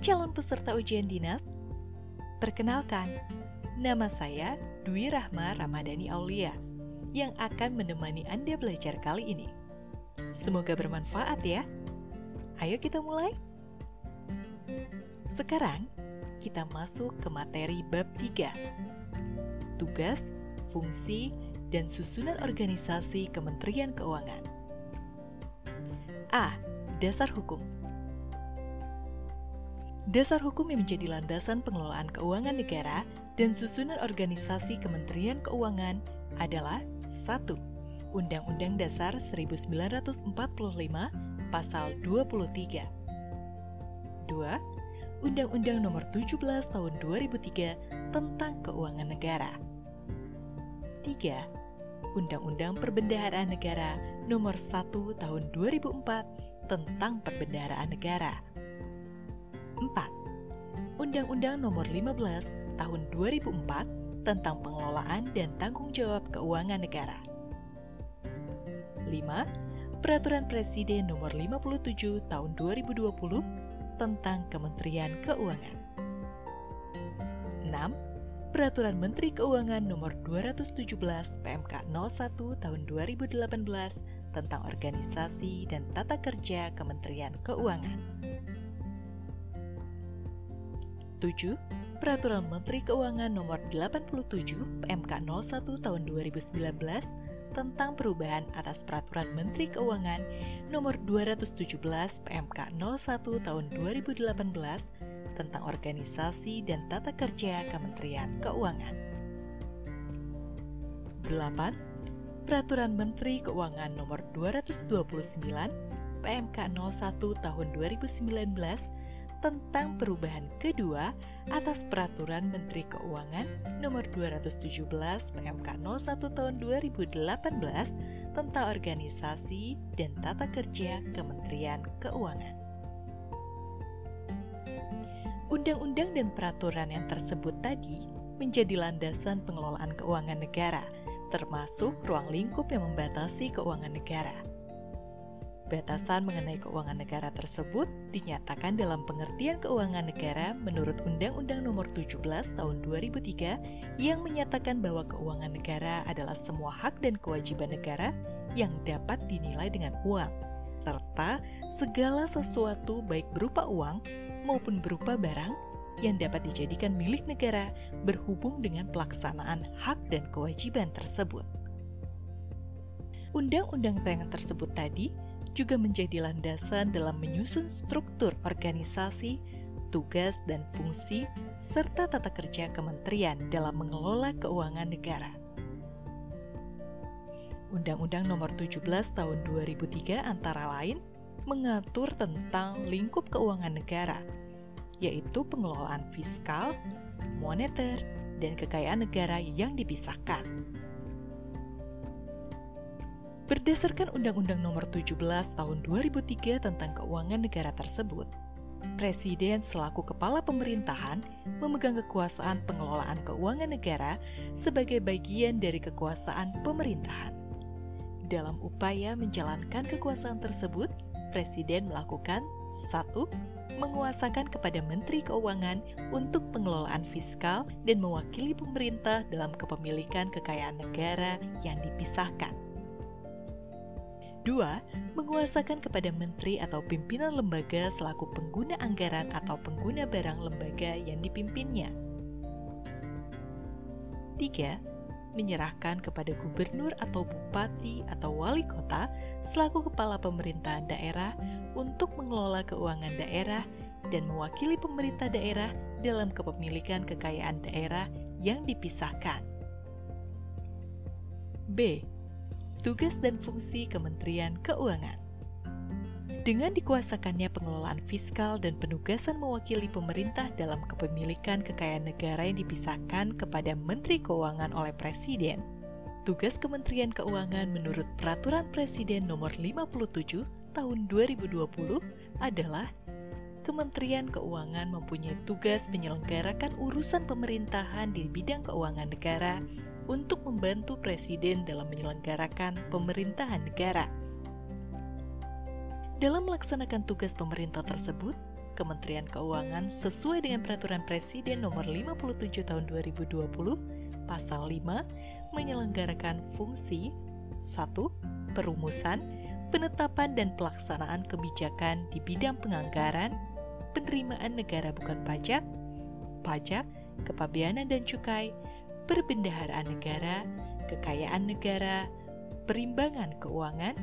Calon peserta ujian dinas, perkenalkan, nama saya Dwi Rahma Ramadhani Aulia yang akan menemani Anda belajar kali ini. Semoga bermanfaat ya. Ayo kita mulai. Sekarang kita masuk ke materi bab 3. Tugas, fungsi, dan susunan organisasi Kementerian Keuangan. A. Dasar hukum. Dasar hukum yang menjadi landasan pengelolaan keuangan negara dan susunan organisasi Kementerian Keuangan adalah 1. Undang-Undang Dasar 1945 Pasal 23 2. Undang-Undang Nomor 17 Tahun 2003 tentang Keuangan Negara 3 Undang-Undang Perbendaharaan Negara Nomor 1 Tahun 2004 tentang Perbendaharaan Negara. 4. Undang-Undang Nomor 15 Tahun 2004 tentang Pengelolaan dan Tanggung Jawab Keuangan Negara. 5. Peraturan Presiden Nomor 57 Tahun 2020 tentang Kementerian Keuangan. 6 Peraturan Menteri Keuangan Nomor 217 PMK 01 Tahun 2018 tentang organisasi dan tata kerja Kementerian Keuangan. 7. Peraturan Menteri Keuangan Nomor 87 PMK 01 Tahun 2019 tentang perubahan atas Peraturan Menteri Keuangan Nomor 217 PMK 01 Tahun 2018 tentang organisasi dan tata kerja Kementerian Keuangan. 8. Peraturan Menteri Keuangan Nomor 229 PMK 01 Tahun 2019 tentang perubahan kedua atas Peraturan Menteri Keuangan Nomor 217 PMK 01 Tahun 2018 tentang organisasi dan tata kerja Kementerian Keuangan. Undang-undang dan peraturan yang tersebut tadi menjadi landasan pengelolaan keuangan negara, termasuk ruang lingkup yang membatasi keuangan negara. Batasan mengenai keuangan negara tersebut dinyatakan dalam pengertian keuangan negara menurut Undang-Undang Nomor 17 Tahun 2003 yang menyatakan bahwa keuangan negara adalah semua hak dan kewajiban negara yang dapat dinilai dengan uang serta segala sesuatu baik berupa uang maupun berupa barang yang dapat dijadikan milik negara berhubung dengan pelaksanaan hak dan kewajiban tersebut. Undang-undang tayangan tersebut tadi juga menjadi landasan dalam menyusun struktur organisasi, tugas dan fungsi, serta tata kerja kementerian dalam mengelola keuangan negara. Undang-Undang Nomor 17 Tahun 2003 antara lain mengatur tentang lingkup keuangan negara, yaitu pengelolaan fiskal, moneter, dan kekayaan negara yang dipisahkan. Berdasarkan Undang-Undang Nomor 17 Tahun 2003 tentang keuangan negara tersebut, Presiden selaku kepala pemerintahan memegang kekuasaan pengelolaan keuangan negara sebagai bagian dari kekuasaan pemerintahan. Dalam upaya menjalankan kekuasaan tersebut, Presiden melakukan satu, Menguasakan kepada Menteri Keuangan untuk pengelolaan fiskal dan mewakili pemerintah dalam kepemilikan kekayaan negara yang dipisahkan. 2. Menguasakan kepada menteri atau pimpinan lembaga selaku pengguna anggaran atau pengguna barang lembaga yang dipimpinnya. 3 menyerahkan kepada gubernur atau bupati atau wali kota selaku kepala pemerintahan daerah untuk mengelola keuangan daerah dan mewakili pemerintah daerah dalam kepemilikan kekayaan daerah yang dipisahkan. B. Tugas dan fungsi Kementerian Keuangan. Dengan dikuasakannya pengelolaan fiskal dan penugasan mewakili pemerintah dalam kepemilikan kekayaan negara yang dipisahkan kepada Menteri Keuangan oleh Presiden, tugas Kementerian Keuangan menurut Peraturan Presiden Nomor 57 Tahun 2020 adalah Kementerian Keuangan mempunyai tugas menyelenggarakan urusan pemerintahan di bidang keuangan negara untuk membantu Presiden dalam menyelenggarakan pemerintahan negara dalam melaksanakan tugas pemerintah tersebut, Kementerian Keuangan sesuai dengan Peraturan Presiden Nomor 57 Tahun 2020 Pasal 5 menyelenggarakan fungsi 1. Perumusan, penetapan dan pelaksanaan kebijakan di bidang penganggaran, penerimaan negara bukan pajak, pajak, kepabeanan dan cukai, perbendaharaan negara, kekayaan negara, perimbangan keuangan,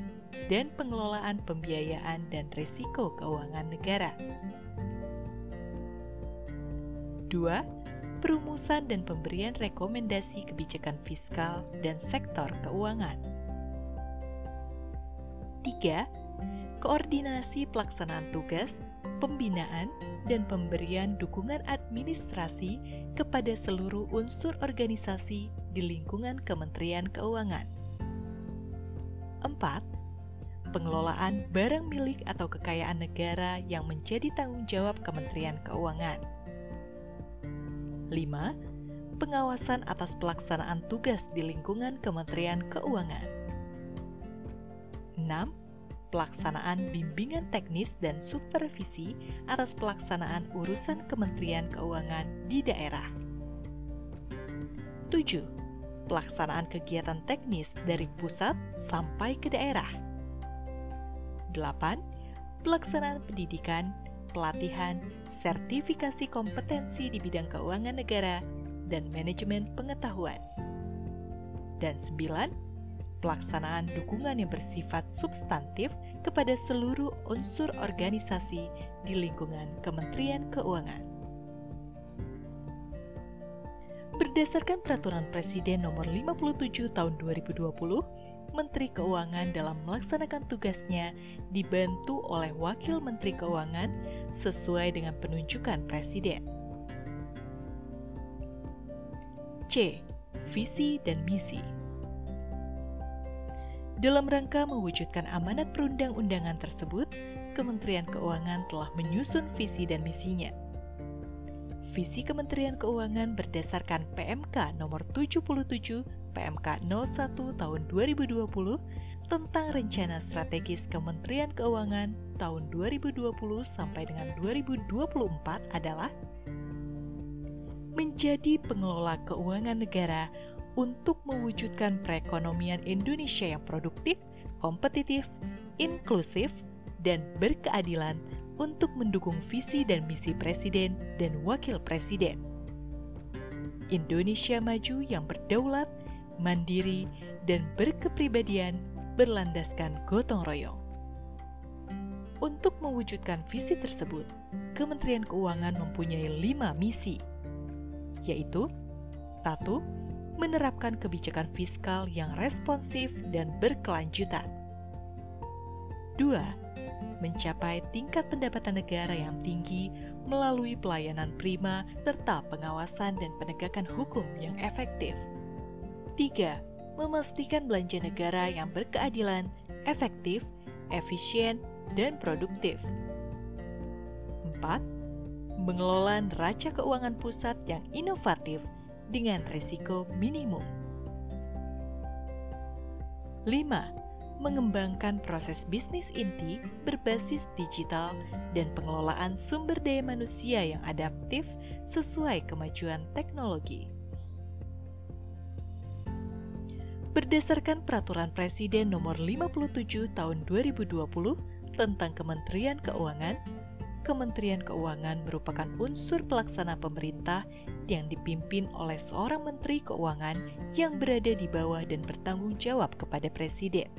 dan pengelolaan pembiayaan dan risiko keuangan negara. 2. Perumusan dan pemberian rekomendasi kebijakan fiskal dan sektor keuangan. 3. Koordinasi pelaksanaan tugas, pembinaan, dan pemberian dukungan administrasi kepada seluruh unsur organisasi di lingkungan Kementerian Keuangan. 4 pengelolaan barang milik atau kekayaan negara yang menjadi tanggung jawab Kementerian Keuangan. 5. Pengawasan atas pelaksanaan tugas di lingkungan Kementerian Keuangan. 6. Pelaksanaan bimbingan teknis dan supervisi atas pelaksanaan urusan Kementerian Keuangan di daerah. 7. Pelaksanaan kegiatan teknis dari pusat sampai ke daerah. 8. Pelaksanaan pendidikan, pelatihan, sertifikasi kompetensi di bidang keuangan negara, dan manajemen pengetahuan. Dan 9. Pelaksanaan dukungan yang bersifat substantif kepada seluruh unsur organisasi di lingkungan Kementerian Keuangan. Berdasarkan Peraturan Presiden Nomor 57 Tahun 2020, Menteri Keuangan dalam melaksanakan tugasnya dibantu oleh Wakil Menteri Keuangan sesuai dengan penunjukan Presiden. C. Visi dan misi. Dalam rangka mewujudkan amanat perundang-undangan tersebut, Kementerian Keuangan telah menyusun visi dan misinya. Visi Kementerian Keuangan berdasarkan PMK nomor 77 PMK 01 tahun 2020 tentang rencana strategis Kementerian Keuangan tahun 2020 sampai dengan 2024 adalah menjadi pengelola keuangan negara untuk mewujudkan perekonomian Indonesia yang produktif, kompetitif, inklusif, dan berkeadilan untuk mendukung visi dan misi Presiden dan Wakil Presiden. Indonesia maju yang berdaulat, mandiri, dan berkepribadian berlandaskan gotong royong. Untuk mewujudkan visi tersebut, Kementerian Keuangan mempunyai lima misi, yaitu satu, Menerapkan kebijakan fiskal yang responsif dan berkelanjutan. Dua, Mencapai tingkat pendapatan negara yang tinggi melalui pelayanan prima serta pengawasan dan penegakan hukum yang efektif. 3. Memastikan belanja negara yang berkeadilan, efektif, efisien, dan produktif. 4. Mengelola neraca keuangan pusat yang inovatif dengan risiko minimum. 5. Mengembangkan proses bisnis inti berbasis digital dan pengelolaan sumber daya manusia yang adaptif sesuai kemajuan teknologi. Berdasarkan Peraturan Presiden Nomor 57 Tahun 2020 tentang Kementerian Keuangan, Kementerian Keuangan merupakan unsur pelaksana pemerintah yang dipimpin oleh seorang Menteri Keuangan yang berada di bawah dan bertanggung jawab kepada Presiden.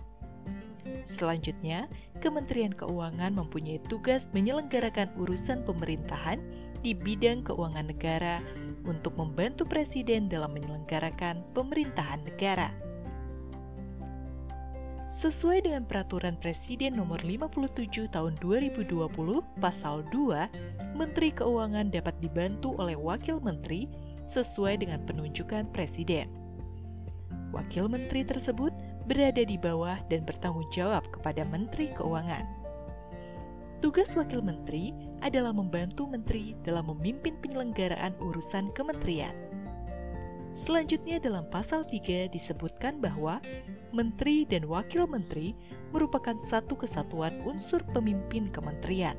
Selanjutnya, Kementerian Keuangan mempunyai tugas menyelenggarakan urusan pemerintahan di bidang keuangan negara untuk membantu Presiden dalam menyelenggarakan pemerintahan negara. Sesuai dengan Peraturan Presiden Nomor 57 Tahun 2020 Pasal 2, Menteri Keuangan dapat dibantu oleh Wakil Menteri sesuai dengan penunjukan Presiden. Wakil Menteri tersebut berada di bawah dan bertanggung jawab kepada Menteri Keuangan. Tugas Wakil Menteri adalah membantu Menteri dalam memimpin penyelenggaraan urusan kementerian. Selanjutnya dalam pasal 3 disebutkan bahwa menteri dan wakil menteri merupakan satu kesatuan unsur pemimpin kementerian.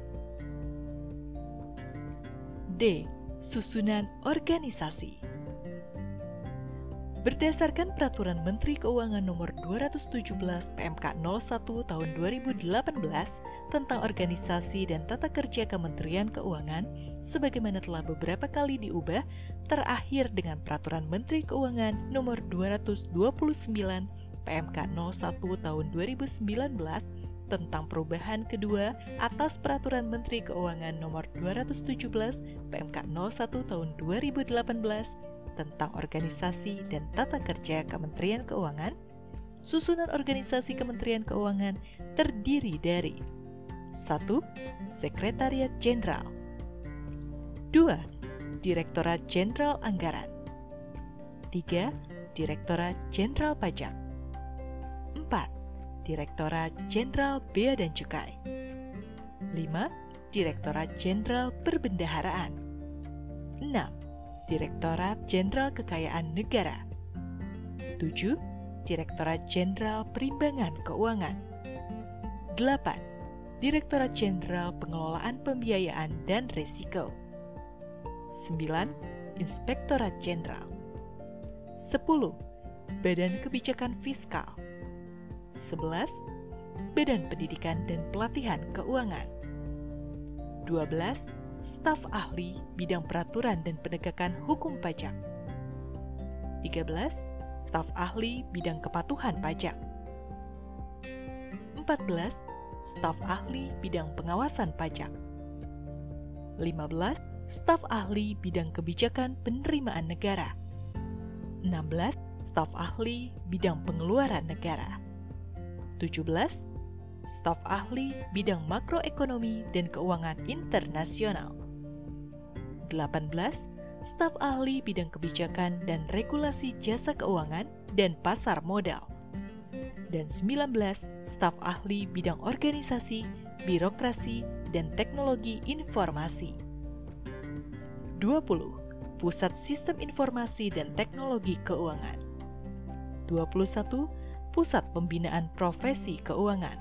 D. Susunan organisasi Berdasarkan Peraturan Menteri Keuangan Nomor 217 PMK 01 Tahun 2018 tentang organisasi dan tata kerja Kementerian Keuangan, sebagaimana telah beberapa kali diubah, terakhir dengan Peraturan Menteri Keuangan Nomor 229 PMK 01 Tahun 2019 tentang perubahan kedua atas Peraturan Menteri Keuangan Nomor 217 PMK 01 Tahun 2018 tentang organisasi dan tata kerja Kementerian Keuangan, susunan organisasi Kementerian Keuangan terdiri dari 1. Sekretariat Jenderal 2. Direktorat Jenderal Anggaran 3. Direktorat Jenderal Pajak 4. Direktorat Jenderal Bea dan Cukai 5. Direktorat Jenderal Perbendaharaan 6. Direktorat Jenderal Kekayaan Negara 7. Direktorat Jenderal Perimbangan Keuangan 8. Direktorat Jenderal Pengelolaan Pembiayaan dan Risiko 9. Inspektorat Jenderal 10. Badan Kebijakan Fiskal 11. Badan Pendidikan dan Pelatihan Keuangan 12 staf ahli bidang peraturan dan penegakan hukum pajak. 13. Staf ahli bidang kepatuhan pajak. 14. Staf ahli bidang pengawasan pajak. 15. Staf ahli bidang kebijakan penerimaan negara. 16. Staf ahli bidang pengeluaran negara. 17 staf ahli bidang makroekonomi dan keuangan internasional. 18 staf ahli bidang kebijakan dan regulasi jasa keuangan dan pasar modal. Dan 19 staf ahli bidang organisasi, birokrasi, dan teknologi informasi. 20 Pusat Sistem Informasi dan Teknologi Keuangan. 21 Pusat Pembinaan Profesi Keuangan.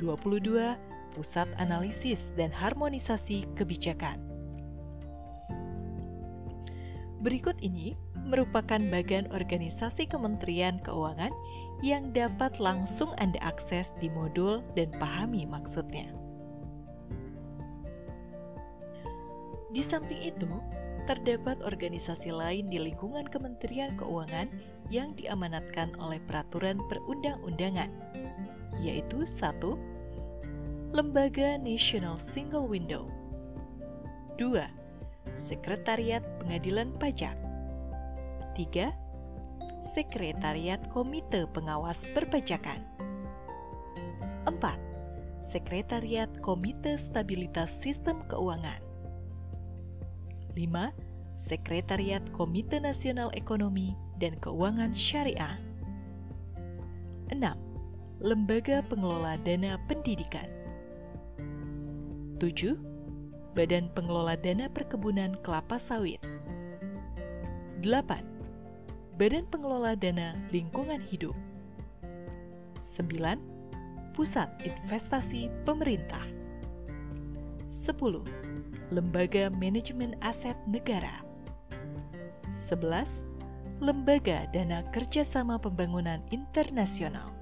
22 Pusat Analisis dan Harmonisasi Kebijakan. Berikut ini merupakan bagian organisasi Kementerian Keuangan yang dapat langsung Anda akses di modul dan pahami maksudnya. Di samping itu, terdapat organisasi lain di lingkungan Kementerian Keuangan yang diamanatkan oleh peraturan perundang-undangan, yaitu satu Lembaga National Single Window 2 Sekretariat Pengadilan Pajak 3. Sekretariat Komite Pengawas Perpajakan 4. Sekretariat Komite Stabilitas Sistem Keuangan 5. Sekretariat Komite Nasional Ekonomi dan Keuangan Syariah 6. Lembaga Pengelola Dana Pendidikan 7 Badan Pengelola Dana Perkebunan Kelapa Sawit 8. Badan Pengelola Dana Lingkungan Hidup 9. Pusat Investasi Pemerintah 10. Lembaga Manajemen Aset Negara 11. Lembaga Dana Kerjasama Pembangunan Internasional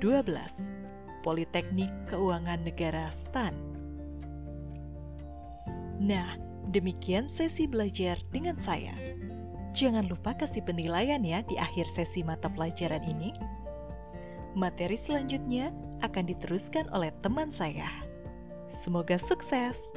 12. Politeknik Keuangan Negara STAN Nah, demikian sesi belajar dengan saya. Jangan lupa kasih penilaian ya di akhir sesi mata pelajaran ini. Materi selanjutnya akan diteruskan oleh teman saya. Semoga sukses!